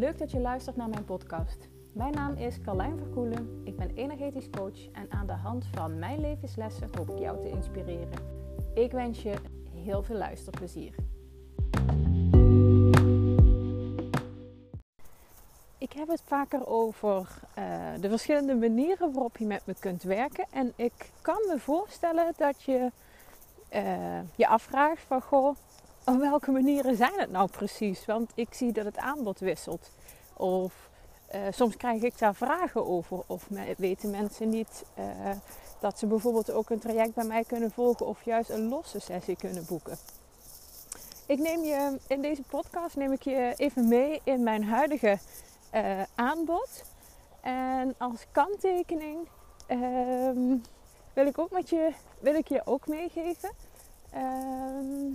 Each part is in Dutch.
Leuk dat je luistert naar mijn podcast. Mijn naam is Carlijn Verkoelen. Ik ben energetisch coach en aan de hand van mijn levenslessen hoop ik jou te inspireren. Ik wens je heel veel luisterplezier. Ik heb het vaker over uh, de verschillende manieren waarop je met me kunt werken. En ik kan me voorstellen dat je uh, je afvraagt van goh, op welke manieren zijn het nou precies? Want ik zie dat het aanbod wisselt. Of uh, soms krijg ik daar vragen over. Of weten mensen niet uh, dat ze bijvoorbeeld ook een traject bij mij kunnen volgen of juist een losse sessie kunnen boeken. Ik neem je in deze podcast neem ik je even mee in mijn huidige uh, aanbod. En als kanttekening ehm, wil ik ook met je wil ik je ook meegeven ehm,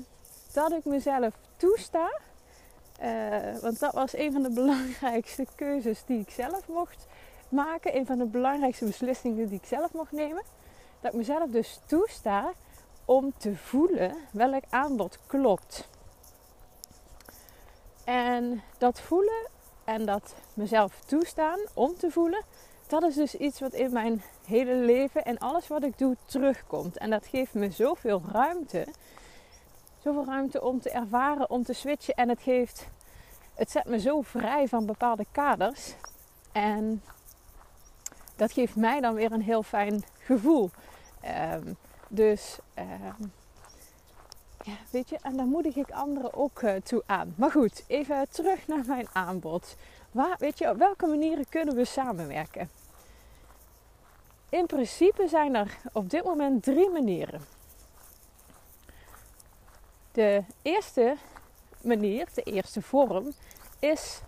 dat ik mezelf toesta uh, want dat was een van de belangrijkste keuzes die ik zelf mocht maken. Een van de belangrijkste beslissingen die ik zelf mocht nemen. Dat ik mezelf dus toesta om te voelen welk aanbod klopt. En dat voelen en dat mezelf toestaan om te voelen, dat is dus iets wat in mijn hele leven en alles wat ik doe terugkomt. En dat geeft me zoveel ruimte zoveel ruimte om te ervaren, om te switchen. En het geeft, het zet me zo vrij van bepaalde kaders. En dat geeft mij dan weer een heel fijn gevoel. Um, dus um, ja, weet je, en daar moedig ik anderen ook uh, toe aan. Maar goed, even terug naar mijn aanbod. Waar, weet je, op welke manieren kunnen we samenwerken? In principe zijn er op dit moment drie manieren. De eerste manier, de eerste vorm, is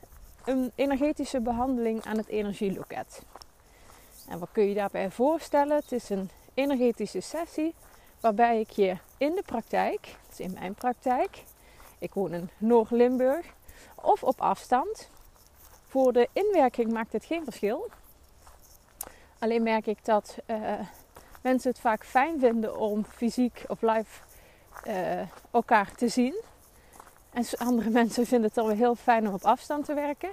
een energetische behandeling aan het energieloket. En wat kun je daarbij voorstellen? Het is een energetische sessie waarbij ik je in de praktijk, dus in mijn praktijk, ik woon in Noord-Limburg, of op afstand. Voor de inwerking maakt het geen verschil. Alleen merk ik dat uh, mensen het vaak fijn vinden om fysiek of live uh, elkaar te zien. En andere mensen vinden het dan heel fijn om op afstand te werken.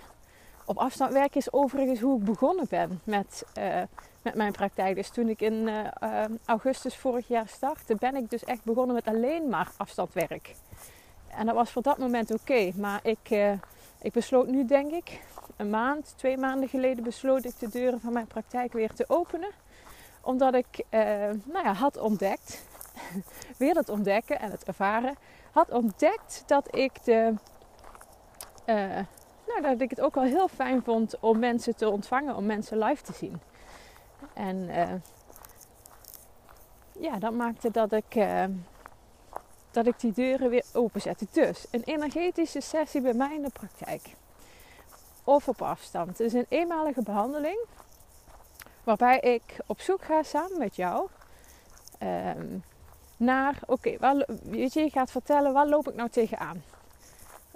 Op afstand werken is overigens hoe ik begonnen ben met, uh, met mijn praktijk. Dus toen ik in uh, augustus vorig jaar startte, ben ik dus echt begonnen met alleen maar afstandwerk. En dat was voor dat moment oké. Maar ik, ik besloot nu, denk ik, een maand, twee maanden geleden, besloot ik de deuren van mijn praktijk weer te openen. Omdat ik nou ja, had ontdekt weer het ontdekken en het ervaren, had ontdekt dat ik de. Uh, nou, dat ik het ook wel heel fijn vond om mensen te ontvangen, om mensen live te zien. En uh, ja, dat maakte dat ik, uh, dat ik die deuren weer openzette. Dus een energetische sessie bij mij in de praktijk. Of op afstand. Is een eenmalige behandeling. Waarbij ik op zoek ga samen met jou. Um, naar, oké, weet je, je gaat vertellen, waar loop ik nou tegenaan?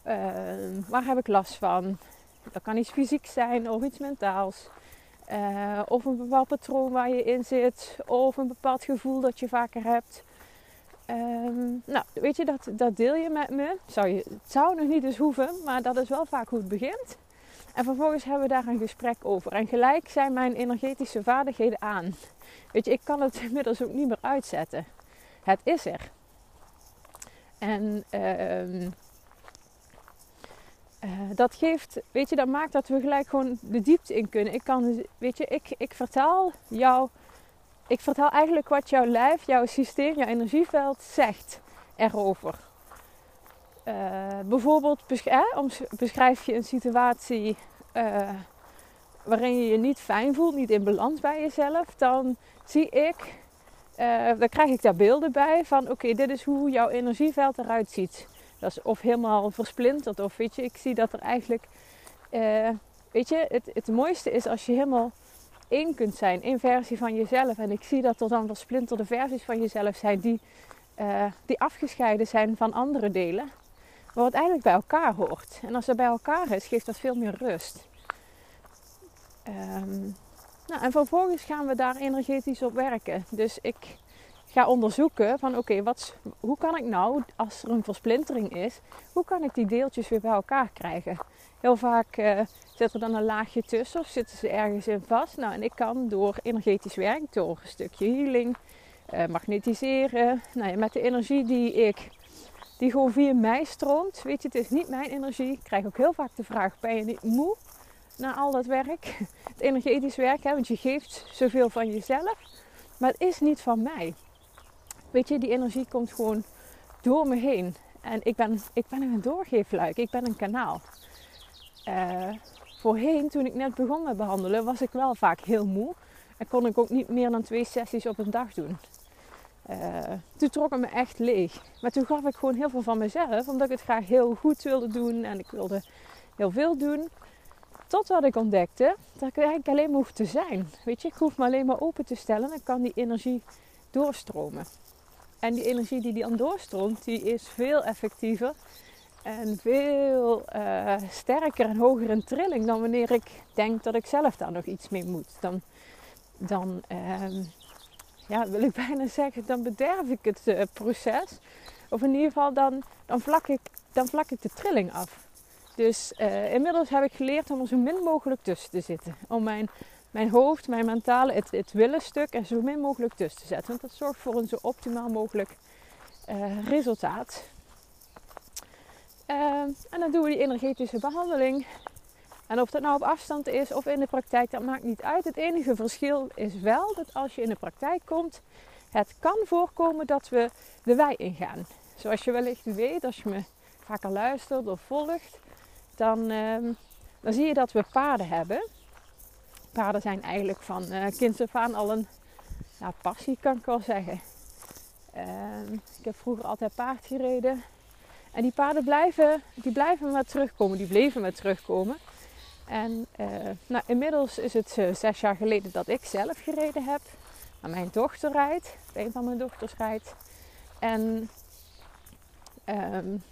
Uh, waar heb ik last van? Dat kan iets fysiek zijn of iets mentaals. Uh, of een bepaald patroon waar je in zit. Of een bepaald gevoel dat je vaker hebt. Um, nou, weet je, dat, dat deel je met me. Zou je, het zou nog niet eens hoeven, maar dat is wel vaak hoe het begint. En vervolgens hebben we daar een gesprek over. En gelijk zijn mijn energetische vaardigheden aan. Weet je, ik kan het inmiddels ook niet meer uitzetten het is er. En uh, uh, dat geeft, weet je, dat maakt dat we gelijk gewoon de diepte in kunnen. Ik kan, weet je, ik, ik vertel jou, ik vertel eigenlijk wat jouw lijf, jouw systeem, jouw energieveld zegt erover. Uh, bijvoorbeeld beschrijf je een situatie uh, waarin je je niet fijn voelt, niet in balans bij jezelf, dan zie ik uh, dan krijg ik daar beelden bij van oké, dit is hoe jouw energieveld eruit ziet. Dat is of helemaal versplinterd of weet je, ik zie dat er eigenlijk, uh, weet je, het, het mooiste is als je helemaal één kunt zijn, één versie van jezelf. En ik zie dat er dan versplinterde versies van jezelf zijn die, uh, die afgescheiden zijn van andere delen. Maar wat eigenlijk bij elkaar hoort. En als dat bij elkaar is, geeft dat veel meer rust. Um, nou, en vervolgens gaan we daar energetisch op werken. Dus ik ga onderzoeken van oké, hoe kan ik nou, als er een versplintering is, hoe kan ik die deeltjes weer bij elkaar krijgen? Heel vaak uh, zit er dan een laagje tussen of zitten ze ergens in vast. Nou, en ik kan door energetisch werk, door een stukje healing, uh, magnetiseren, nou met de energie die ik, die gewoon via mij stroomt. Weet je, het is niet mijn energie. Ik krijg ook heel vaak de vraag, ben je niet moe na al dat werk? Het energetisch werk, hè, want je geeft zoveel van jezelf. Maar het is niet van mij. Weet je, die energie komt gewoon door me heen. En ik ben, ik ben een doorgeefluik. Ik ben een kanaal. Uh, voorheen, toen ik net begon met behandelen, was ik wel vaak heel moe. En kon ik ook niet meer dan twee sessies op een dag doen. Uh, toen trok het me echt leeg. Maar toen gaf ik gewoon heel veel van mezelf. Omdat ik het graag heel goed wilde doen. En ik wilde heel veel doen. Totdat ik ontdekte dat ik eigenlijk alleen maar hoef te zijn. Weet je, ik hoef me alleen maar open te stellen. En kan die energie doorstromen. En die energie die, die dan doorstroomt, die is veel effectiever en veel uh, sterker en hoger in trilling dan wanneer ik denk dat ik zelf daar nog iets mee moet. Dan, dan uh, ja, wil ik bijna zeggen, dan bederf ik het uh, proces. Of in ieder geval, dan, dan, vlak ik, dan vlak ik de trilling af. Dus uh, inmiddels heb ik geleerd om er zo min mogelijk tussen te zitten. Om mijn, mijn hoofd, mijn mentale, het, het willen stuk er zo min mogelijk tussen te zetten. Want dat zorgt voor een zo optimaal mogelijk resultaat. Ehm, en dan doen we die energetische behandeling. En of dat nou op afstand is of in de praktijk, dat maakt niet uit. Het enige verschil is wel dat als je in de praktijk komt, het kan voorkomen dat we de wei ingaan. Zoals je wellicht weet, als je me vaker luistert of volgt, dan, ehm, dan zie je dat we paarden hebben. Paarden zijn eigenlijk van uh, kinds af aan al een ja, passie, kan ik wel zeggen. Ehm, ik heb vroeger altijd paard gereden. En die paarden blijven, die blijven maar terugkomen. Die bleven maar terugkomen. En uh, nou, inmiddels is het uh, zes jaar geleden dat ik zelf gereden heb. Maar mijn dochter rijdt. Een van mijn dochters rijdt. En, um,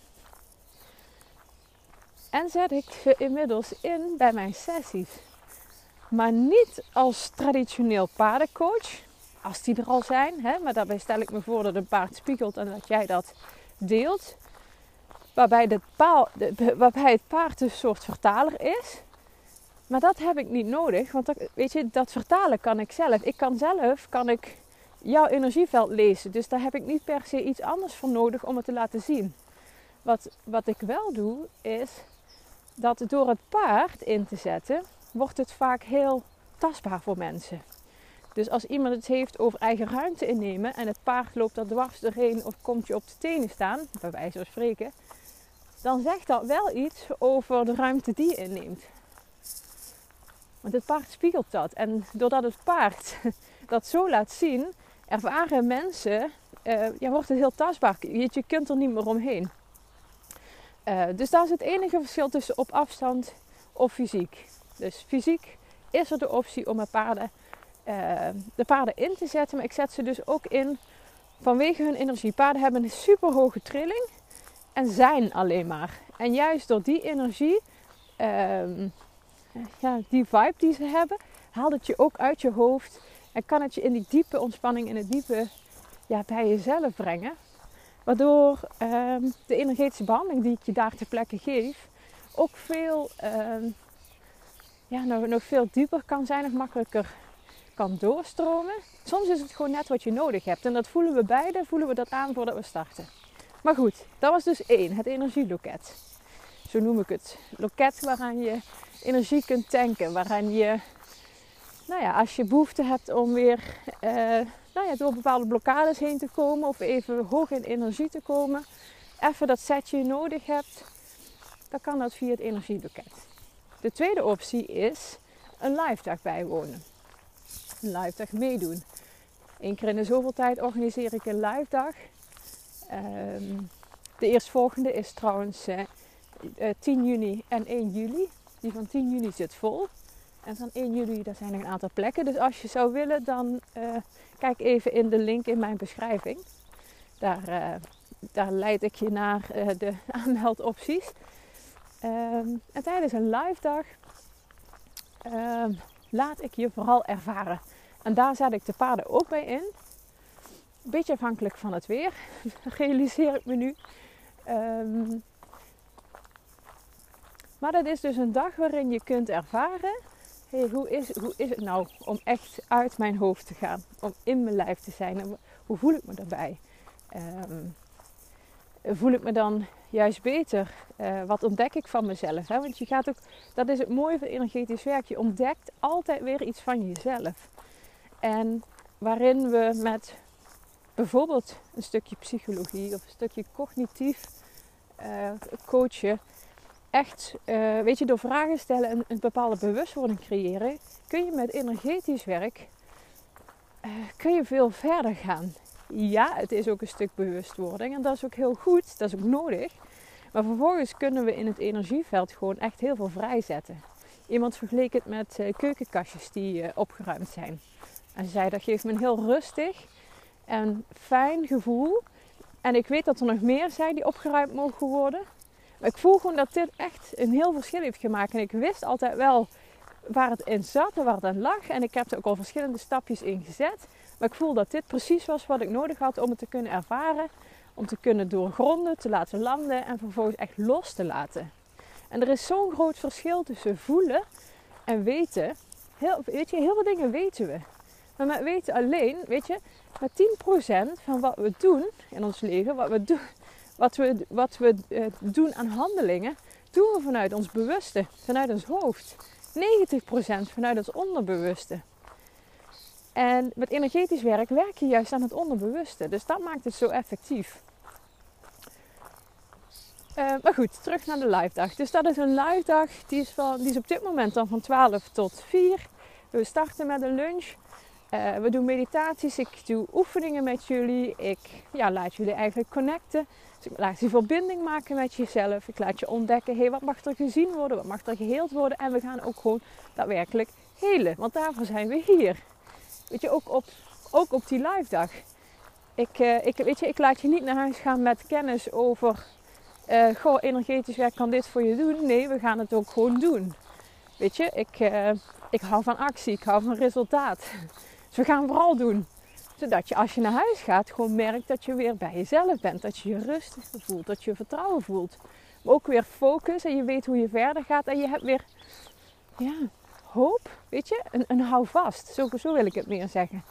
en zet ik ze inmiddels in bij mijn sessies. Maar niet als traditioneel paardencoach. Als die er al zijn. Hè? Maar daarbij stel ik me voor dat een paard spiegelt en dat jij dat deelt waarbij, de paal, waarbij het paard een soort vertaler is. Maar dat heb ik niet nodig, want dat, weet je, dat vertalen kan ik zelf. Ik kan zelf kan ik jouw energieveld lezen, dus daar heb ik niet per se iets anders voor nodig om het te laten zien. Wat, wat ik wel doe, is dat door het paard in te zetten, wordt het vaak heel tastbaar voor mensen. Dus als iemand het heeft over eigen ruimte innemen en het paard loopt er dwars doorheen of komt je op de tenen staan, bij wijze van spreken, dan zegt dat wel iets over de ruimte die je inneemt. Want het paard spiegelt dat. En doordat het paard dat zo laat zien, ervaren mensen, uh, ja, wordt het heel tastbaar. Je kunt er niet meer omheen. Uh, dus dat is het enige verschil tussen op afstand of fysiek. Dus fysiek is er de optie om paarden, uh, de paarden in te zetten. Maar ik zet ze dus ook in vanwege hun energie. Paarden hebben een super hoge trilling en zijn alleen maar. En juist door die energie, um, ja, die vibe die ze hebben, haalt het je ook uit je hoofd. En kan het je in die diepe ontspanning, in het diepe ja, bij jezelf brengen. Waardoor um, de energetische behandeling die ik je daar ter plekke geef, ook veel, um, ja, nog, nog veel dieper kan zijn, nog makkelijker kan doorstromen. Soms is het gewoon net wat je nodig hebt. En dat voelen we beide, voelen we dat aan voordat we starten. Maar goed, dat was dus één, het energieloket. Zo noem ik het. Loket waaraan je energie kunt tanken. Waaraan je, nou ja, als je behoefte hebt om weer uh, nou door bepaalde blokkades heen te komen. Of even hoog in energie te komen. Even dat setje nodig hebt. Dan kan dat via het energieloket. De tweede optie is een live dag bijwonen. Een live dag meedoen. Eén keer in de zoveel tijd organiseer ik een live dag. Um, de eerstvolgende is trouwens uh, uh, 10 juni en 1 juli. Die van 10 juni zit vol. En van 1 juli, daar zijn nog een aantal plekken. Dus als je zou willen, dan uh, kijk even in de link in mijn beschrijving. Daar, uh, daar leid ik je naar uh, de aanmeldopties. Um, en tijdens een live dag um, laat ik je vooral ervaren. En daar zet ik de paarden ook bij in. Beetje afhankelijk van het weer, realiseer ik me nu. Ehm, maar dat is dus een dag waarin je kunt ervaren: hey, hoe, is, hoe is het nou om echt uit mijn hoofd te gaan? Om in mijn lijf te zijn? Hoe voel ik me daarbij? Um, voel ik me dan juist beter? Uh, wat ontdek ik van mezelf? Hè? Want je gaat ook, dat is het mooie van energetisch werk. Je ontdekt altijd weer iets van jezelf. En waarin we met bijvoorbeeld een stukje psychologie of een stukje cognitief uh, coachen, echt, uh, weet je, door vragen stellen en een bepaalde bewustwording creëren, kun je met energetisch werk kun je veel verder gaan ja, het is ook een stuk bewustwording. En dat is ook heel goed, dat is ook nodig. Maar vervolgens kunnen we in het energieveld gewoon echt heel veel vrijzetten. Iemand vergeleek het met uh, keukenkastjes die opgeruimd zijn. En ze zei dat geeft me een heel rustig en fijn gevoel. En ik weet dat er nog meer zijn die opgeruimd mogen worden. Ik voel gewoon dat dit echt een heel verschil heeft gemaakt. En ik wist altijd wel waar het in zat en waar het aan lag. En ik heb er ook al verschillende stapjes in gezet. Maar ik voel dat dit precies was wat ik nodig had om het te kunnen ervaren. Om te kunnen doorgronden, te laten landen en vervolgens echt los te laten. En er is zo'n groot verschil tussen voelen en weten. Heel, weet je, heel veel dingen weten we. Maar met weten alleen, weet je, maar 10% van wat we doen in ons leven, wat we, doen, wat we, wat we uh, doen aan handelingen, doen we vanuit ons bewuste, vanuit ons hoofd. 90% vanuit ons onderbewuste. En met energetisch werk werk je juist aan het onderbewuste. Dus dat maakt het zo effectief. Uh, maar goed, terug naar de live dag. Dus dat is een live dag. Die is, van, die is op dit moment dan van 12 tot 4. We starten met een lunch. Uh, we doen meditaties. Ik doe oefeningen met jullie. Ik ja, laat jullie eigenlijk connecten. Laat die verbinding maken met jezelf. Ik laat je ontdekken, hey, wat mag er gezien worden? Wat mag er geheeld worden? En we gaan ook gewoon daadwerkelijk helen. Want daarvoor zijn we hier. Weet je, ook op, ook op die live dag. Ik, uh, ik, weet je, ik laat je niet naar huis gaan met kennis over... Uh, goh, energetisch werk kan dit voor je doen. Nee, we gaan het ook gewoon doen. Weet je, ik, uh, ik hou van actie. Ik hou van resultaat. Dus we gaan vooral doen. Zodat je als je naar huis gaat gewoon merkt dat je weer bij jezelf bent. Dat je je rustig voelt. Dat je vertrouwen voelt. Maar ook weer focus en je weet hoe je verder gaat. En je hebt weer ja, hoop, weet je, een, een houvast. Zo, zo wil ik het meer zeggen.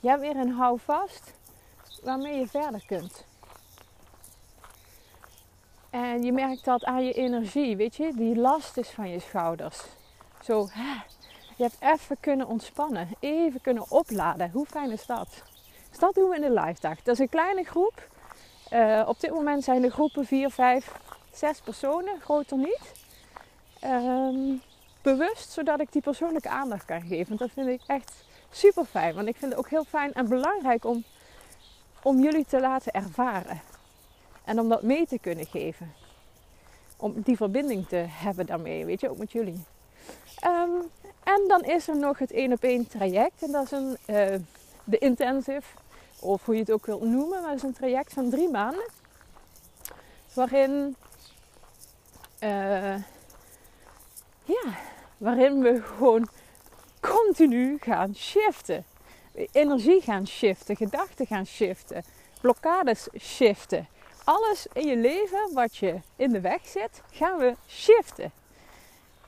Je hebt weer een houvast waarmee je verder kunt. En je merkt dat aan je energie, weet je, die last is van je schouders. Zo, hè, je hebt even kunnen ontspannen, even kunnen opladen. Hoe fijn is dat? Dus dat doen we in de live dag. Dat is een kleine groep. Uh, op dit moment zijn de groepen 4, 5, 6 personen, groter niet. Um, bewust, zodat ik die persoonlijke aandacht kan geven. Dat vind ik echt super fijn. Want ik vind het ook heel fijn en belangrijk om, om jullie te laten ervaren. En om dat mee te kunnen geven. Om die verbinding te hebben daarmee, weet je, ook met jullie. Um, en dan is er nog het één op één traject. En dat is een, uh, de intensive, of hoe je het ook wilt noemen. Maar dat is een traject van drie maanden. Waarin uh, ja, waarin we gewoon continu gaan shiften. Energie gaan shiften, gedachten gaan shiften, blokkades shiften. Alles in je leven wat je in de weg zit, gaan we shiften.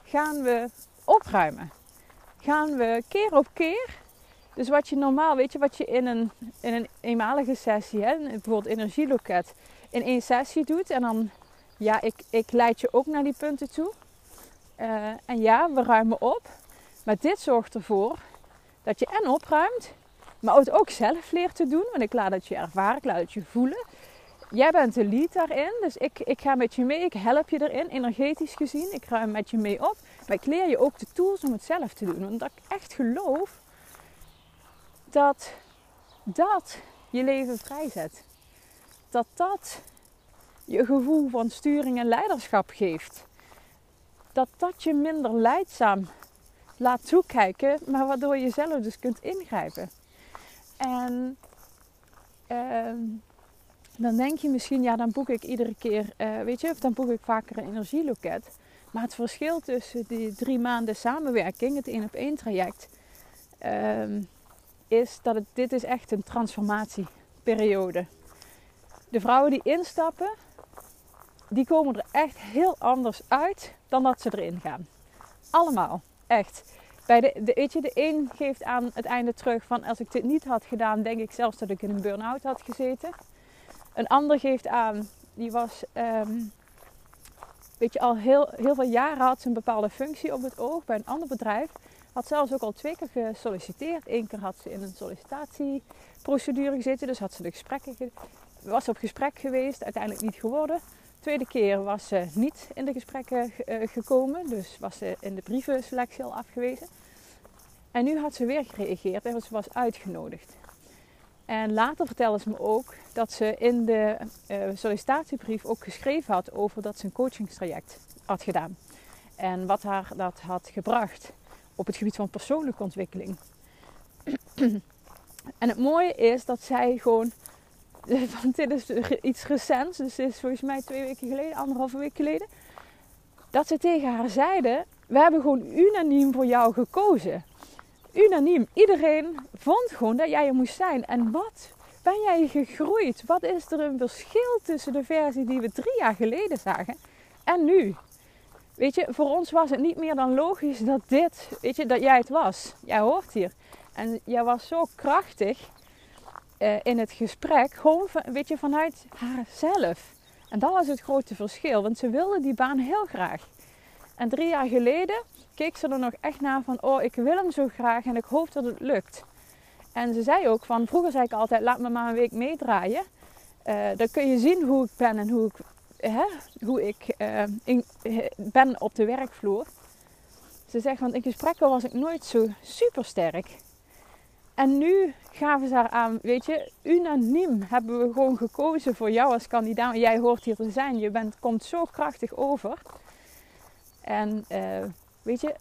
Gaan we opruimen. Gaan we keer op keer. Dus wat je normaal, weet je, wat je in een, in een eenmalige sessie, hè, bijvoorbeeld energieloket, in één sessie doet. En dan, ja, ik, ik leid je ook naar die punten toe. Uh, en ja, we ruimen op. Maar dit zorgt ervoor dat je en opruimt, maar het ook zelf leert te doen. Want ik laat het je ervaren, ik laat het je voelen. Jij bent de lead daarin, dus ik, ik ga met je mee, ik help je erin, energetisch gezien. Ik ruim met je mee op, maar ik leer je ook de tools om het zelf te doen. Want ik echt geloof dat dat je leven vrijzet. Dat dat je gevoel van sturing en leiderschap geeft dat dat je minder leidzaam laat toekijken, maar waardoor je zelf dus kunt ingrijpen. En uh, dan denk je misschien, ja, dan boek ik iedere keer, uh, weet je, of dan boek ik vaker een energieloket. Maar het verschil tussen die drie maanden samenwerking, het één op één traject, uh, is dat het, dit is echt een transformatie periode. De vrouwen die instappen, die komen er echt heel anders uit dan dat ze erin gaan. Allemaal, echt. Bij de, de, de een geeft aan het einde terug van als ik dit niet had gedaan, denk ik zelfs dat ik in een burn-out had gezeten. Een ander geeft aan, die was, ehm, weet je, al heel, heel veel jaren had ze een bepaalde functie op het oog bij een ander bedrijf. Had zelfs ook al twee keer gesolliciteerd. Eén keer had ze in een sollicitatieprocedure gezeten, dus had ze gesprekken, was op gesprek geweest, uiteindelijk niet geworden. Tweede keer was ze niet in de gesprekken uh, gekomen, dus was ze in de brievenselectie al afgewezen. En nu had ze weer gereageerd en ze was uitgenodigd. En later vertelde ze me ook dat ze in de uh, sollicitatiebrief ook geschreven had over dat ze een coachingstraject had gedaan. En wat haar dat had gebracht op het gebied van persoonlijke ontwikkeling. en het mooie is dat zij gewoon want dit is iets recents, dus dit is volgens mij twee weken geleden, anderhalve week geleden. Dat ze tegen haar zeiden: We hebben gewoon unaniem voor jou gekozen. Unaniem. Iedereen vond gewoon dat jij er moest zijn. En wat ben jij gegroeid? Wat is er een verschil tussen de versie die we drie jaar geleden zagen en nu? Weet je, voor ons was het niet meer dan logisch dat dit, weet je, dat jij het was. Jij hoort hier. En jij was zo krachtig uh, in het gesprek, gewoon weet je, vanuit haarzelf. En dat was het grote verschil, want ze wilde die baan heel graag. En drie jaar geleden keek ze er nog echt naar van, oh, ik wil hem zo graag en ik hoop dat het lukt. En ze zei ook van, vroeger zei ik altijd, laat me maar een week meedraaien. Uh, dan kun je zien hoe ik ben en hoe ik, hoe ik uh, in, ben op de werkvloer. Ze zegt, want in gesprekken was ik nooit zo super sterk. En nu gaven ze haar aan, weet je, unaniem hebben we gewoon gekozen voor jou als kandidaat. Jij hoort hier te zijn, je bent, komt zo krachtig over. En uh, weet je,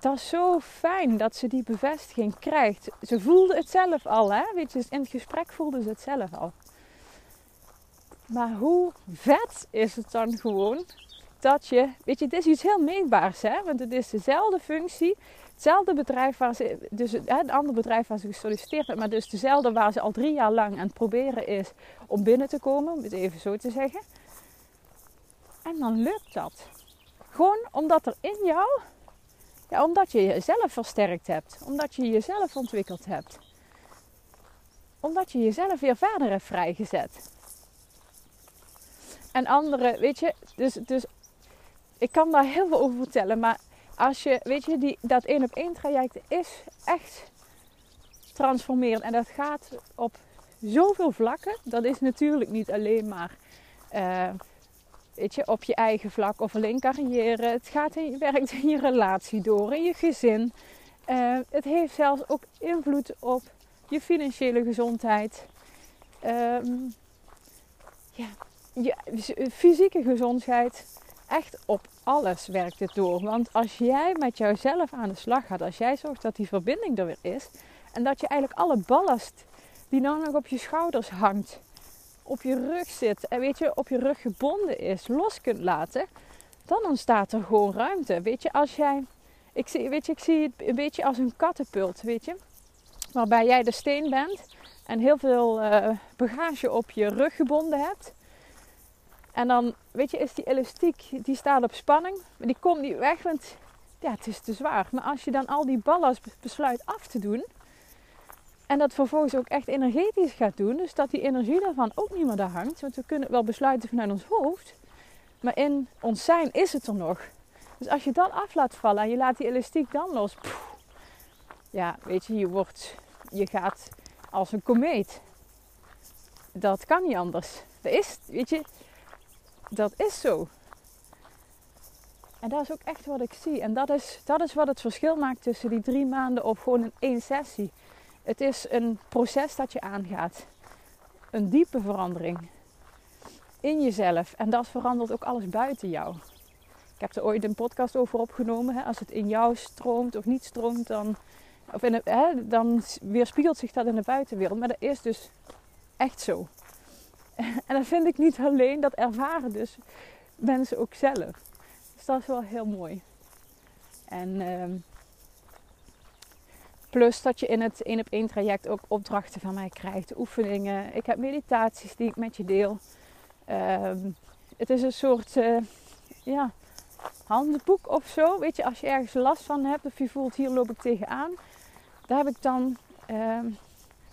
dat is zo fijn dat ze die bevestiging krijgt. Ze voelde het zelf al, hè? Weet je, in het gesprek voelde ze het zelf al. Maar hoe vet is het dan gewoon dat je, weet je, het is iets heel meetbaars, hè? Want het is dezelfde functie, hetzelfde bedrijf waar ze, dus het andere bedrijf waar ze gesolliciteerd hebben, maar dus dezelfde waar ze al drie jaar lang aan het proberen is om binnen te komen, om het even zo te zeggen. En dan lukt dat. Gewoon omdat er in jou, ja, omdat je jezelf versterkt hebt, omdat je jezelf ontwikkeld hebt, omdat je jezelf weer verder hebt vrijgezet. En anderen, weet je, dus, dus ik kan daar heel veel over vertellen, maar als je, weet je, die, dat één op één traject is echt transformerend. En dat gaat op zoveel vlakken. Dat is natuurlijk niet alleen maar uh, weet je, op je eigen vlak of alleen carrière. Het gaat in, werkt in je relatie door, in je gezin. Uh, het heeft zelfs ook invloed op je financiële gezondheid. Um, ja, je fysieke gezondheid echt op alles werkt het door. Want als jij met jouzelf aan de slag gaat, als jij zorgt dat die verbinding er weer is en dat je eigenlijk alle ballast die nou nog op je schouders hangt, op je rug zit en weet je, op je rug gebonden is, los kunt laten, dan ontstaat er gewoon ruimte. Weet je, als jij, ik zie, weet je, ik zie het een beetje als een kattenpult, weet je, waarbij jij de steen bent en heel veel uh, bagage op je rug gebonden hebt. En dan, weet je, is die elastiek, die staat op spanning. Maar die komt niet weg, want ja, het is te zwaar. Maar als je dan al die ballast besluit af te doen. En dat vervolgens ook echt energetisch gaat doen. Dus dat die energie daarvan ook niet meer daar hangt. Want we kunnen wel besluiten vanuit ons hoofd. Maar in ons zijn is het er nog. Dus als je dat af laat vallen en je laat die elastiek dan los. ja, weet je, je wordt, je gaat als een komeet. Dat kan niet anders. Dat is, weet je, dat is zo. En dat is ook echt wat ik zie. En dat is, dat is wat het verschil maakt tussen die drie maanden of gewoon in één sessie. Het is een proces dat je aangaat. Een diepe verandering in jezelf. En dat verandert ook alles buiten jou. Ik heb er ooit een podcast over opgenomen. Hè? Als het in jou stroomt of niet stroomt, dan, of in hè, dan weerspiegelt zich dat in de buitenwereld. Maar dat is dus echt zo. En dat vind ik niet alleen, dat ervaren dus mensen ook zelf. Dus dat is wel heel mooi. En uh, Plus dat je in het 1 op 1 traject ook opdrachten van mij krijgt, oefeningen. Ik heb meditaties die ik met je deel. Ehm, het is een soort uh, ja, handboek of zo. Weet je, als je ergens last van hebt of je voelt hier loop ik tegenaan. Daar heb ik dan ehm,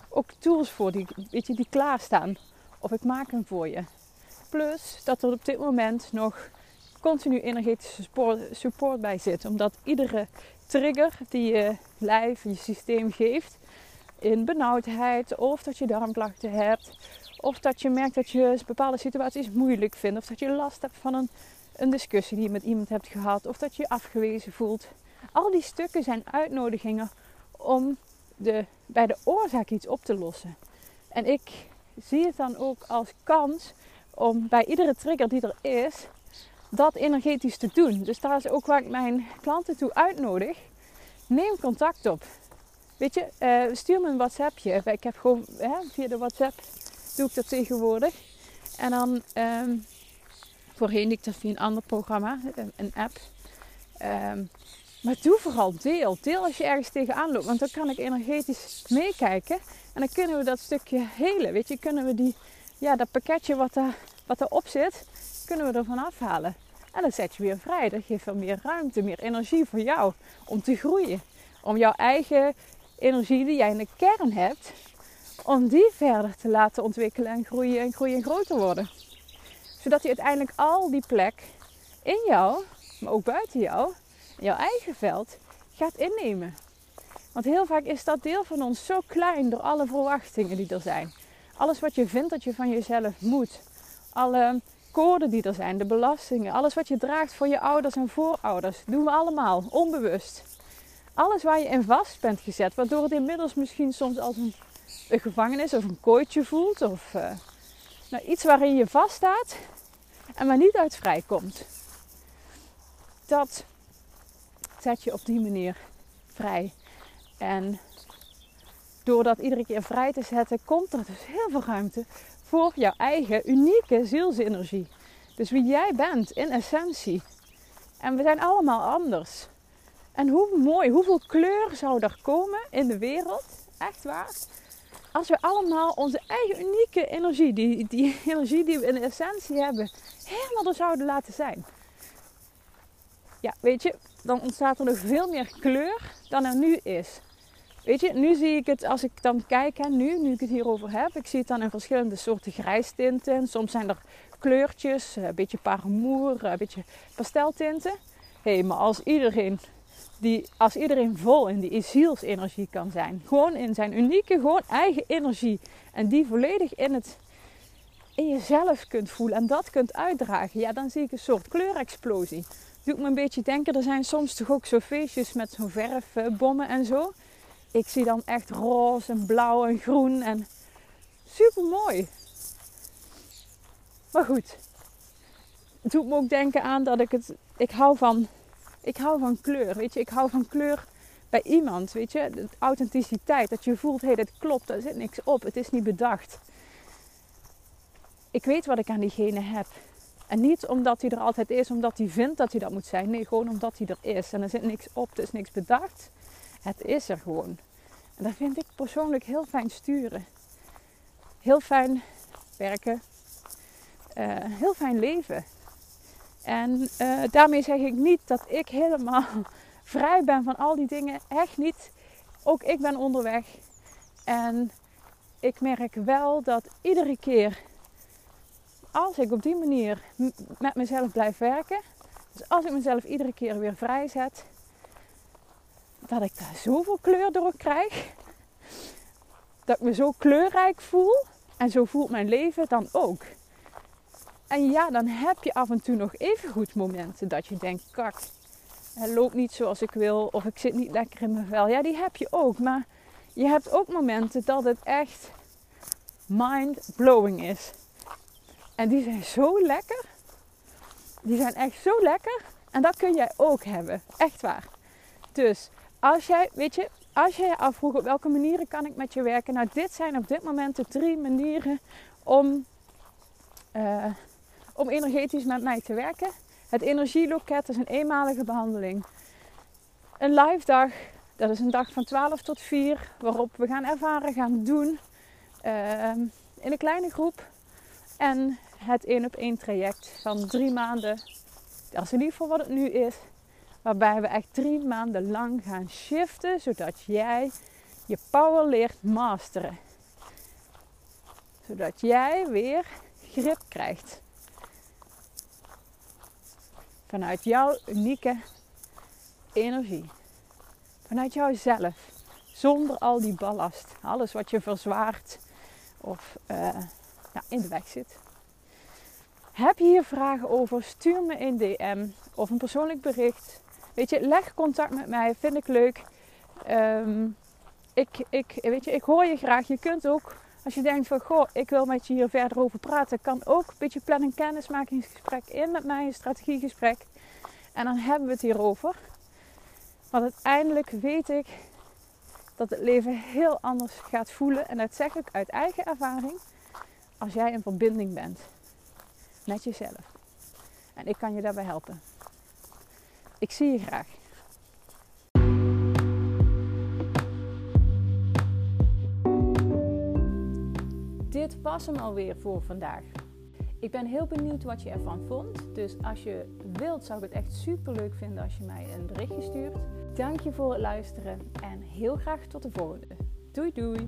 ook tools voor die, weet je, die klaarstaan. Of ik maak hem voor je. Plus dat er op dit moment nog continu energetische support bij zit. Omdat iedere trigger die je lijf, je systeem geeft, in benauwdheid of dat je darmklachten hebt, of dat je merkt dat je bepaalde situaties moeilijk vindt, of dat je last hebt van een, een discussie die je met iemand hebt gehad, of dat je je afgewezen voelt. Al die stukken zijn uitnodigingen om de, bij de oorzaak iets op te lossen. En ik zie het dan ook als kans om bij iedere trigger die er is, dat energetisch te doen. Dus daar is ook waar ik mijn klanten toe uitnodig. Neem contact op. Weet je, uh, stuur me een WhatsAppje. Ik heb gewoon hè, via de WhatsApp doe ik dat tegenwoordig. En dan um, voorheen ik dat via een ander programma, een app. Um, maar doe vooral deel. Deel als je ergens tegenaan loopt. Want dan kan ik energetisch meekijken. En dan kunnen we dat stukje helen. Weet je, kunnen we die, ja, dat pakketje wat, daar, wat erop zit, kunnen we ervan afhalen. En dan zet je weer vrij. Dat geeft veel meer ruimte, meer energie voor jou om te groeien. Om jouw eigen energie die jij in de kern hebt, om die verder te laten ontwikkelen en groeien en groeien en groter worden. Zodat je uiteindelijk al die plek in jou, maar ook buiten jou, jouw eigen veld, gaat innemen. Want heel vaak is dat deel van ons zo klein door alle verwachtingen die er zijn. Alles wat je vindt dat je van jezelf moet. Alle koorden die er zijn, de belastingen, alles wat je draagt voor je ouders en voorouders, doen we allemaal, onbewust. Alles waar je in vast bent gezet, waardoor het inmiddels misschien soms als een, gevangenis of een kooitje voelt, of uh, nou, iets waarin je vaststaat en waar niet uit vrijkomt. Dat zet je op die manier vrij. En door dat iedere keer vrij te zetten, komt er dus heel veel ruimte voor jouw eigen unieke zielsenergie. Dus wie jij bent in essentie. En we zijn allemaal anders. En hoe mooi, hoeveel kleur zou er komen in de wereld, echt waar, als we allemaal onze eigen unieke energie, die, die energie die we in essentie hebben, helemaal er zouden laten zijn. Ja, weet je, dan ontstaat er nog veel meer kleur dan er nu is. Weet je, nu zie ik het als ik dan kijk, hè, nu, nu ik het hierover heb, ik zie het dan in verschillende soorten grijstinten. Soms zijn er kleurtjes, een beetje paramoer, een beetje pasteltinten. Hé, hey, maar als iedereen, die, als iedereen vol in die zielsenergie kan zijn, gewoon in zijn unieke, gewoon eigen energie, en die volledig in, het, in jezelf kunt voelen en dat kunt uitdragen, ja, dan zie ik een soort kleurexplosie. Doet me een beetje denken, er zijn soms toch ook zo feestjes met zo'n verfbommen en zo ik zie dan echt roze en blauw en groen en super mooi. Maar goed, het doet me ook denken aan dat ik het. Ik hou van. Ik hou van kleur. Weet je, ik hou van kleur bij iemand. Weet je, de authenticiteit. Dat je voelt, hé, hey, klopt, er zit niks op. Het is niet bedacht. Ik weet wat ik aan diegene heb. En niet omdat hij er altijd is, omdat hij vindt dat hij dat moet zijn. Nee, gewoon omdat hij er is. En er zit niks op, er is niks bedacht. Het is er gewoon. En dat vind ik persoonlijk heel fijn sturen. Heel fijn werken. Uh, heel fijn leven. En uh, daarmee zeg ik niet dat ik helemaal vrij ben van al die dingen. Echt niet. Ook ik ben onderweg. En ik merk wel dat iedere keer als ik op die manier met mezelf blijf werken, dus als ik mezelf iedere keer weer vrijzet, dat ik daar zoveel kleur door krijg. Dat ik me zo kleurrijk voel. En zo voelt mijn leven dan ook. En ja, dan heb je af en toe nog even goed momenten dat je denkt, kak, het loopt niet zoals ik wil. Of ik zit niet lekker in mijn vel. Ja, die heb je ook. Maar je hebt ook momenten dat het echt mind-blowing is. En die zijn zo lekker. Die zijn echt zo lekker. En dat kun jij ook hebben. Echt waar. Dus als jij, weet je, als jij je afvroeg op welke manieren kan ik met je werken. Nou, dit zijn op dit moment de drie manieren om, uh, om energetisch met mij te werken. Het energieloket is een eenmalige behandeling. Een live dag Dat is een dag van 12 tot 4 waarop we gaan ervaren, gaan doen ehm, in een kleine groep. En het één op één traject van drie maanden. Dat is in ieder geval wat het nu is. Waarbij we echt drie maanden lang gaan shiften, zodat jij je power leert masteren. Zodat jij weer grip krijgt. Vanuit jouw unieke energie. Vanuit jouzelf. Zonder al die ballast. Alles wat je verzwaart of uh, ja, in de weg zit. Heb je hier vragen over? Stuur me een DM of een persoonlijk bericht. Weet je, leg contact met mij. Vind ik leuk. Um, ik, ik, weet je, ik hoor je graag. Je kunt ook, als je denkt van, goh, ik wil met je hier verder over praten, kan ook een beetje plannen kennismakingsgesprek in met mij, een strategiegesprek. En dan hebben we het hierover. Want uiteindelijk weet ik dat het leven heel anders gaat voelen. En dat zeg ik uit eigen ervaring. Als jij in verbinding bent met jezelf. En ik kan je daarbij helpen. Ik zie je graag. Dit was hem alweer voor vandaag. Ik ben heel benieuwd wat je ervan vond. Dus als je wilt, zou ik het echt super leuk vinden als je mij een berichtje stuurt. Dank je voor het luisteren en heel graag tot de volgende. Doei doei!